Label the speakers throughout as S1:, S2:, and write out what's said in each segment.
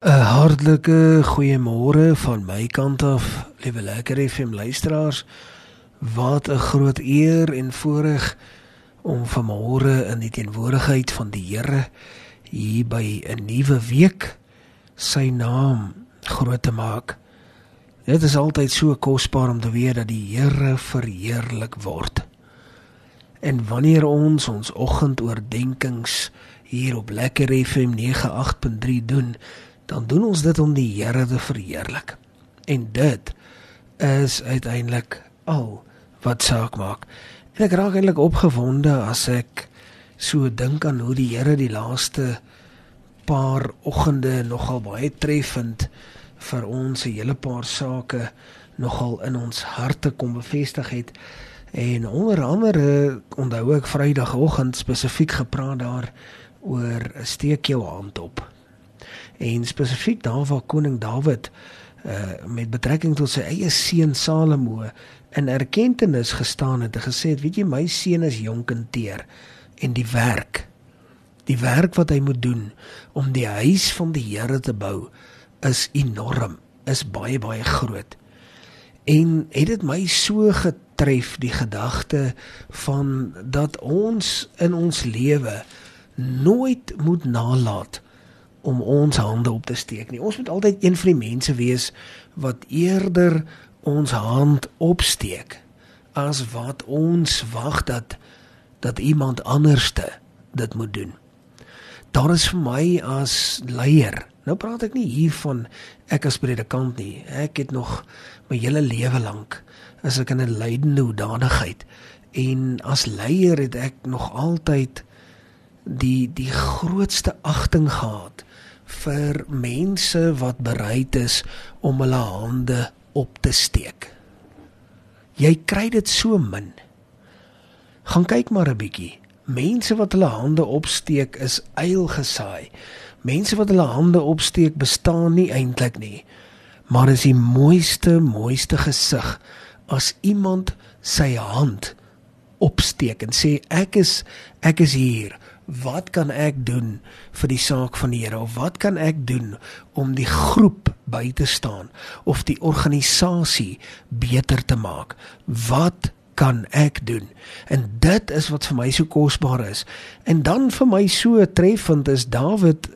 S1: 'n Hartlike goeiemôre van my kant af, liewe lekker FM luisteraars. Wat 'n groot eer en voorreg om vanmôre in die teenwoordigheid van die Here hier by 'n nuwe week sy naam groot te maak. Dit is altyd so kosbaar om te weet dat die Here verheerlik word. En wanneer ons ons oggendoordenkings hier op Lekker FM 98.3 doen, dan doen ons dit om die Here te verheerlik. En dit is uiteindelik al wat saak maak. En ek raak eintlik opgewonde as ek so dink aan hoe die Here die laaste paar oggende nogal baie treffend vir ons 'n hele paar sake nogal in ons harte kom bevestig het. En onder andere onthou ek Vrydagoggend spesifiek gepraat daar oor steek jou hand op en spesifiek daar waar koning Dawid uh met betrekking tot sy eie seun Salomo in erkenning gestaan het en gesê het weet jy my seun is jonk en teer en die werk die werk wat hy moet doen om die huis van die Here te bou is enorm is baie baie groot. En het dit my so getref die gedagte van dat ons in ons lewe nooit moet nalat om ons hande op te steek nie. Ons moet altyd een van die mense wees wat eerder ons hand opsteek as wat ons wag dat dat iemand anderste dit moet doen. Daar is vir my as leier. Nou praat ek nie hier van ek as predikant nie. Ek het nog my hele lewe lank as ek in 'n leidende hoedanigheid en as leier het ek nog altyd die die grootste agting gehad vir mense wat bereid is om hulle hande op te steek. Jy kry dit so min. Gaan kyk maar 'n bietjie. Mense wat hulle hande opsteek is eil gesaai. Mense wat hulle hande opsteek bestaan nie eintlik nie. Maar is die mooiste mooiste gesig as iemand sy hand opsteek en sê ek is ek is hier wat kan ek doen vir die saak van die Here? Of wat kan ek doen om die groep by te staan of die organisasie beter te maak? Wat kan ek doen? En dit is wat vir my so kosbaar is. En dan vir my so treffend is Dawid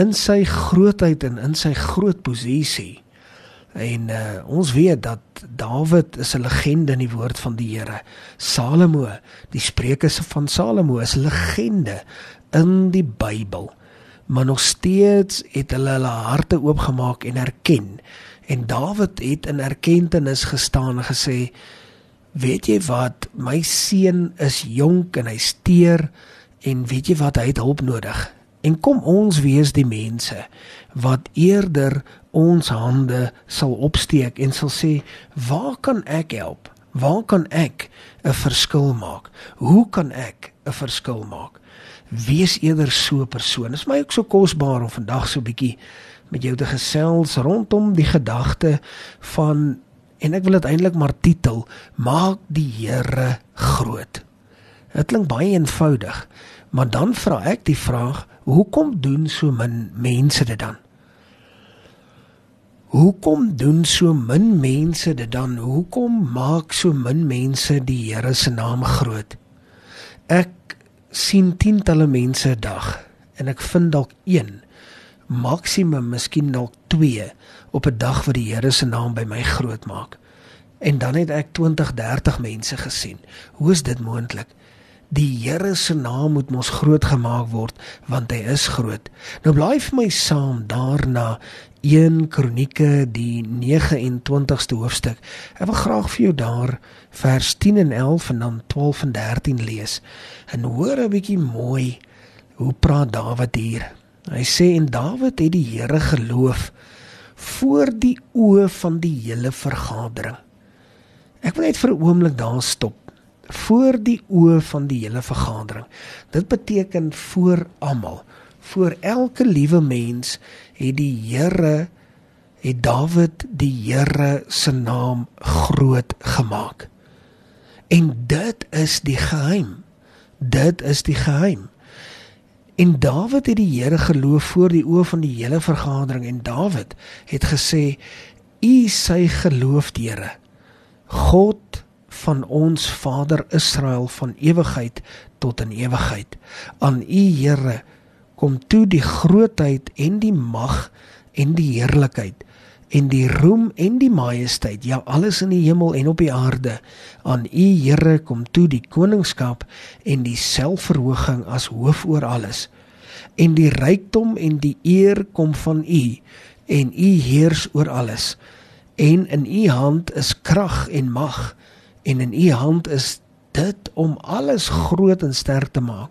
S1: in sy grootheid en in sy groot posisie En uh, ons weet dat Dawid is 'n legende in die woord van die Here. Salomo, die Spreuke van Salomo is 'n legende in die Bybel. Maar nog steeds het hulle hulle harte oopgemaak en erken. En Dawid het in erkenning gestaan en gesê: "Weet jy wat? My seun is jonk en hy steur en weet jy wat? Hy het hulp nodig." En kom ons wees die mense wat eerder ons hande sal opsteek en sal sê, "Waar kan ek help? Waar kan ek 'n verskil maak? Hoe kan ek 'n verskil maak?" Wees eerder so 'n persoon. Dit is my ook so kosbaar om vandag so 'n bietjie met jou te gesels rondom die gedagte van en ek wil dit eintlik maar titel, "Maak die Here groot." Dit klink baie eenvoudig, maar dan vra ek die vraag, hoekom doen so min mense dit dan? Hoekom doen so min mense dit dan? Hoekom maak so min mense die Here se naam groot? Ek sien tientalle mense 'n dag en ek vind dalk 1, maksimum miskien dalk 2 op 'n dag wat die Here se naam by my groot maak. En dan het ek 20, 30 mense gesien. Hoe is dit moontlik? Die Here se naam moet mos groot gemaak word want hy is groot. Nou blaai vir my saam daarna 1 Kronieke die 29ste hoofstuk. Ek wil graag vir jou daar vers 10 en 11 en dan 12 en 13 lees. En hoor 'n bietjie mooi hoe praat Dawid hier. Hy sê en Dawid het die Here geloof voor die oë van die hele vergadering. Ek wil net vir 'n oomblik daar stop voor die oë van die hele vergadering. Dit beteken voor almal, voor elke liewe mens het die Here het Dawid die Here se naam groot gemaak. En dit is die geheim. Dit is die geheim. En Dawid het die Here geloof voor die oë van die hele vergadering en Dawid het gesê: "U sy geloof, Here, God van ons Vader Israel van ewigheid tot in ewigheid. Aan U Here kom toe die grootheid en die mag en die heerlikheid en die roem en die majesteit, ja alles in die hemel en op die aarde. Aan U Here kom toe die koningskap en die selfverhoging as hoof oor alles. En die rykdom en die eer kom van U en U heers oor alles. En in U hand is krag en mag en in U hand is dit om alles groot en sterk te maak.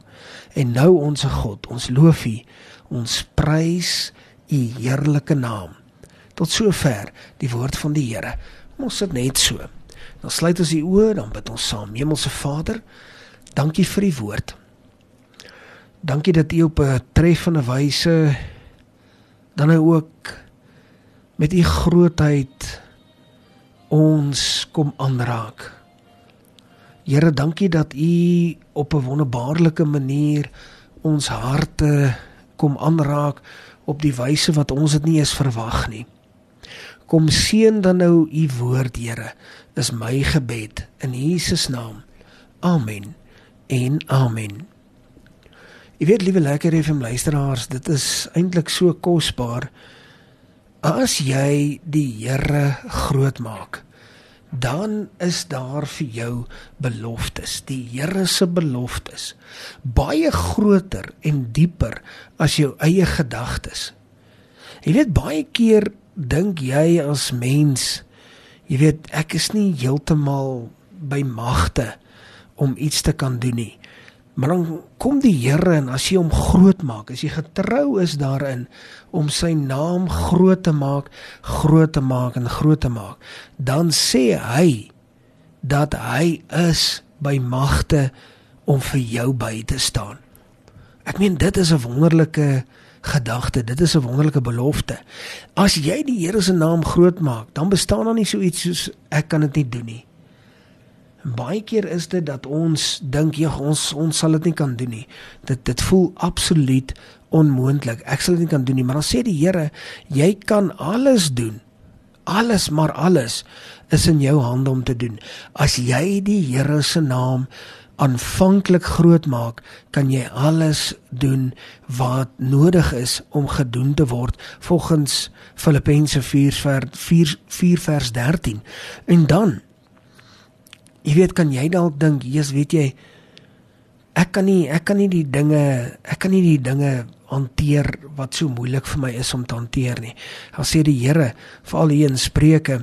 S1: En nou onsse God, ons loof U, ons prys U heerlike naam. Tot sover die woord van die Here. Ons sit net so. Dan sluit ons die oë, dan bid ons saam. Hemelse Vader, dankie vir die woord. Dankie dat U op 'n treffende wyse dan nou ook met U grootheid ons kom aanraak. Here, dankie dat U op 'n wonderbaarlike manier ons harte kom aanraak op die wyse wat ons dit nie eens verwag nie. Kom seën dan nou u woord, Here, is my gebed in Jesus naam. Amen. En amen. Jy weet liewe lekker FM luisteraars, dit is eintlik so kosbaar as jy die Here groot maak. Dan is daar vir jou beloftes, die Here se beloftes, baie groter en dieper as jou eie gedagtes. Jy weet baie keer dink jy as mens jy weet ek is nie heeltemal by magte om iets te kan doen nie maar dan kom die Here en as jy hom groot maak as jy getrou is daarin om sy naam groot te maak groot te maak en groot te maak dan sê hy dat hy is by magte om vir jou by te staan ek meen dit is 'n wonderlike gedagte. Dit is 'n wonderlike belofte. As jy die Here se naam groot maak, dan bestaan daar nie so iets soos ek kan dit nie doen nie. Baie keer is dit dat ons dink jy ons ons sal dit nie kan doen nie. Dit dit voel absoluut onmoontlik. Ek sal dit nie kan doen nie, maar dan sê die Here, jy kan alles doen. Alles maar alles is in jou hande om te doen. As jy die Here se naam aanvanklik groot maak, kan jy alles doen wat nodig is om gedoen te word volgens Filippense 4 vers 4, 4 vers 13. En dan jy weet kan jy dalk dink, Jesus, weet jy ek kan nie ek kan nie die dinge ek kan nie die dinge hanteer wat so moeilik vir my is om te hanteer nie. Dan sê die Here veral hier in Spreuke,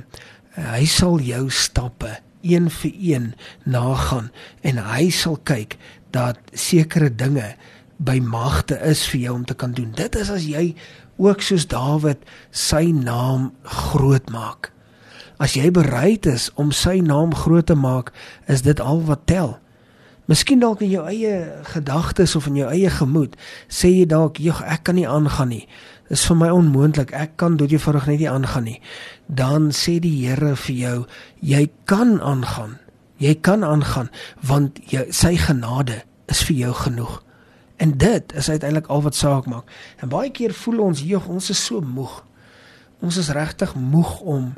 S1: hy sal jou stappe een vir een nagaan en hy sal kyk dat sekere dinge by magte is vir jou om te kan doen. Dit is as jy ook soos Dawid sy naam groot maak. As jy bereid is om sy naam groot te maak, is dit al wat tel. Miskien dalk in jou eie gedagtes of in jou eie gemoed sê jy dalk, "Jog, ek kan nie aangaan nie. Dit is vir my onmoontlik. Ek kan dit eenvoudig net nie aangaan nie." Dan sê die Here vir jou, "Jy kan aangaan. Jy kan aangaan want jy, sy genade is vir jou genoeg." En dit is uiteindelik al wat saak maak. En baie keer voel ons, "Jog, ons is so moeg. Ons is regtig moeg om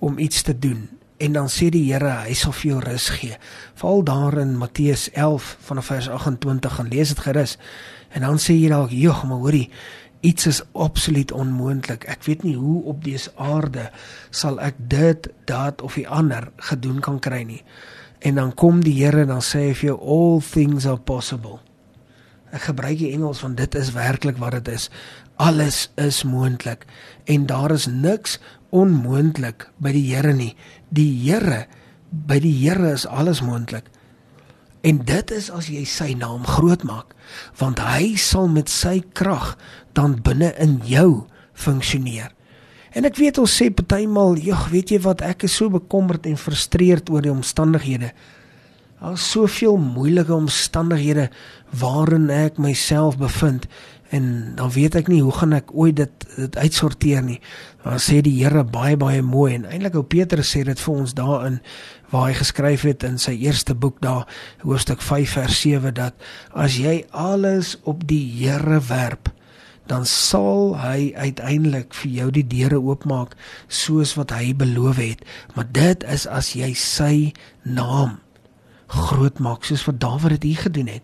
S1: om iets te doen." en dan sê die Here hy sal vir jou rus gee. Val daar in Matteus 11 vanaf vers 28 gaan lees dit gerus. En dan sê jy dalk, "Jog, maar hoorie, iets is absoluut onmoontlik. Ek weet nie hoe op dese aarde sal ek dit, dat of die ander gedoen kan kry nie." En dan kom die Here en dan sê hy vir jou, "All things are possible." Ek gebruik die Engels want dit is werklik wat dit is. Alles is moontlik en daar is niks onmoontlik by die Here nie. Die Here by die Here is alles moontlik. En dit is as jy sy naam groot maak, want hy sal met sy krag dan binne in jou funksioneer. En ek weet ons sê partymal, "Jog, weet jy wat, ek is so bekommerd en frustreerd oor die omstandighede." Daar is soveel moeilike omstandighede waarin ek myself bevind. en dan weet ek nie hoe gaan ek ooit dit dit uitsorteer nie. Dan sê die Here baie baie mooi en eintlik ou Petrus sê dit vir ons daarin waar hy geskryf het in sy eerste boek daar hoofstuk 5 vers 7 dat as jy alles op die Here werp dan sal hy uiteindelik vir jou die deure oopmaak soos wat hy beloof het. Maar dit is as jy sy naam groot maak soos wat Dawid dit hier gedoen het.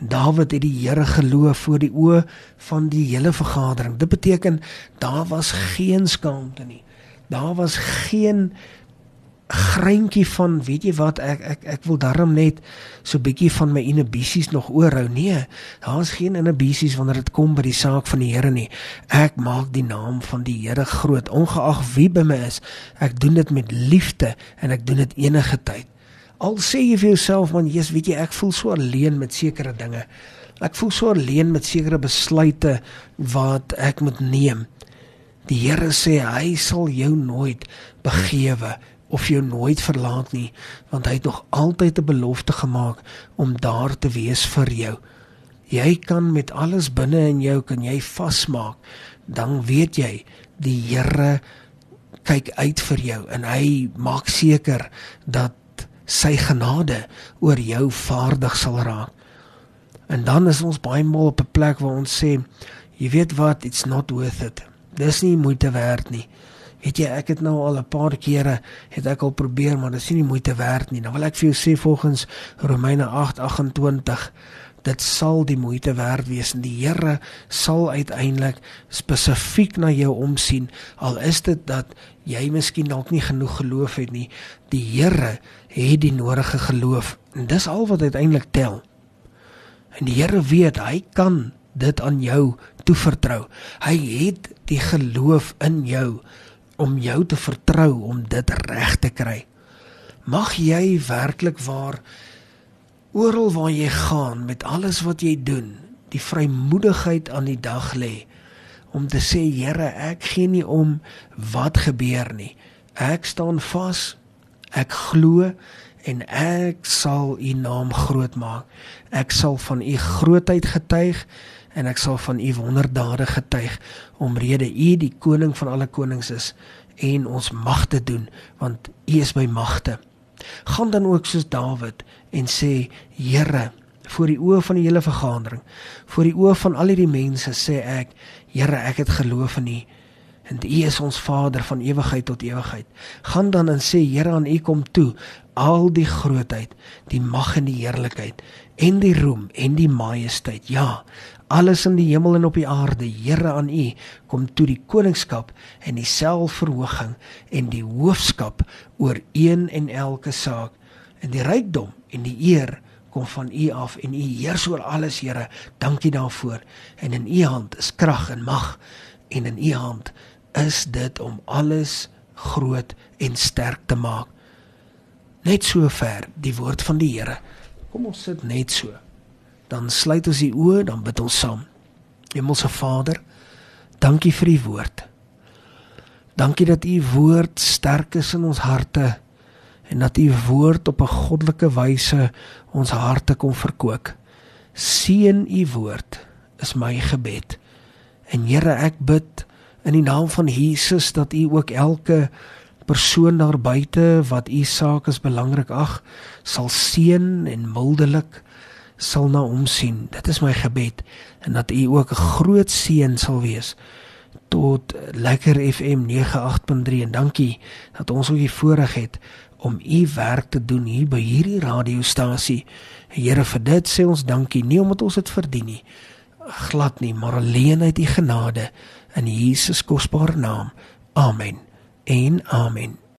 S1: En Dawid het die Here geloof voor die oë van die hele vergadering. Dit beteken daar was geen skaamte nie. Daar was geen greintjie van weet jy wat ek ek ek wil darm net so bietjie van my inhibisies nog oorhou nee daar's geen inhibisies wanneer dit kom by die saak van die Here nie ek maak die naam van die Here groot ongeag wie by my is ek doen dit met liefde en ek doen dit enige tyd al sê jy vir jouself man jy's weet jy ek voel so alleen met sekere dinge. Ek voel so alleen met sekere besluite wat ek moet neem. Die Here sê hy sal jou nooit begewe of jou nooit verlaat nie want hy het nog altyd 'n belofte gemaak om daar te wees vir jou. Jy kan met alles binne in jou kan jy vasmaak. Dan weet jy die Here kyk uit vir jou en hy maak seker dat sy genade oor jou vaardig sal raak. En dan is ons baie maal op 'n plek waar ons sê jy weet wat it's not worth it. Dis nie moeite werd nie. Weet jy, ek het nou al 'n paar kere het ek al probeer, maar dit is nie moeite werd nie. Nou wil ek vir jou sê volgens Romeine 8:28 dit sal die moeite werd wees. En die Here sal uiteindelik spesifiek na jou omsien al is dit dat jy miskien dalk nie genoeg geloof het nie. Die Here het die nodige geloof en dis al wat uiteindelik tel. En die Here weet hy kan dit aan jou toevertrou. Hy het die geloof in jou om jou te vertrou om dit reg te kry. Mag jy werklik waar oral waar jy gaan met alles wat jy doen, die vrymoedigheid aan die dag lê om te sê Here, ek gee nie om wat gebeur nie. Ek staan vas. Ek glo en ek sal u naam groot maak. Ek sal van u grootheid getuig en ek sal van u wonderdade getuig omrede u die koning van alle konings is en ons magte doen want u is by magte gaan dan ook soos Dawid en sê Here voor die oë van die hele vergadering voor die oë van al hierdie mense sê ek Here ek het geloof in u. En u is ons Vader van ewigheid tot ewigheid. Gaan dan en sê Here aan u kom toe al die grootheid die mag en die heerlikheid en die roem en die majesteit. Ja alles in die hemel en op die aarde, Here aan U, kom toe die koningskap en die selfverhoging en die hoofskap oor een en elke saak en die rykdom en die eer kom van U af en U heers oor alles, Here. Dankie daarvoor. En in U hand is krag en mag en in U hand is dit om alles groot en sterk te maak. Net so ver die woord van die Here. Kom ons sit net so dan sluit ons die oë, dan bid ons saam. Hemelse Vader, dankie vir u woord. Dankie dat u woord sterk is in ons harte en dat u woord op 'n goddelike wyse ons harte kom verkoop. Seën u woord is my gebed. En Here, ek bid in die naam van Jesus dat u ook elke persoon daar buite wat u saak is belangrik ag, sal seën en mildelik sal na hom sien. Dit is my gebed en dat u ook 'n groot seën sal wees tot Lekker FM 98.3 en dankie dat ons ook die voorreg het om u werk te doen hier by hierdie radiostasie. Here vir dit sê ons dankie nie omdat ons dit verdien nie. Glad nie, maar alleen uit u genade in Jesus kosbare naam. Amen. En amen.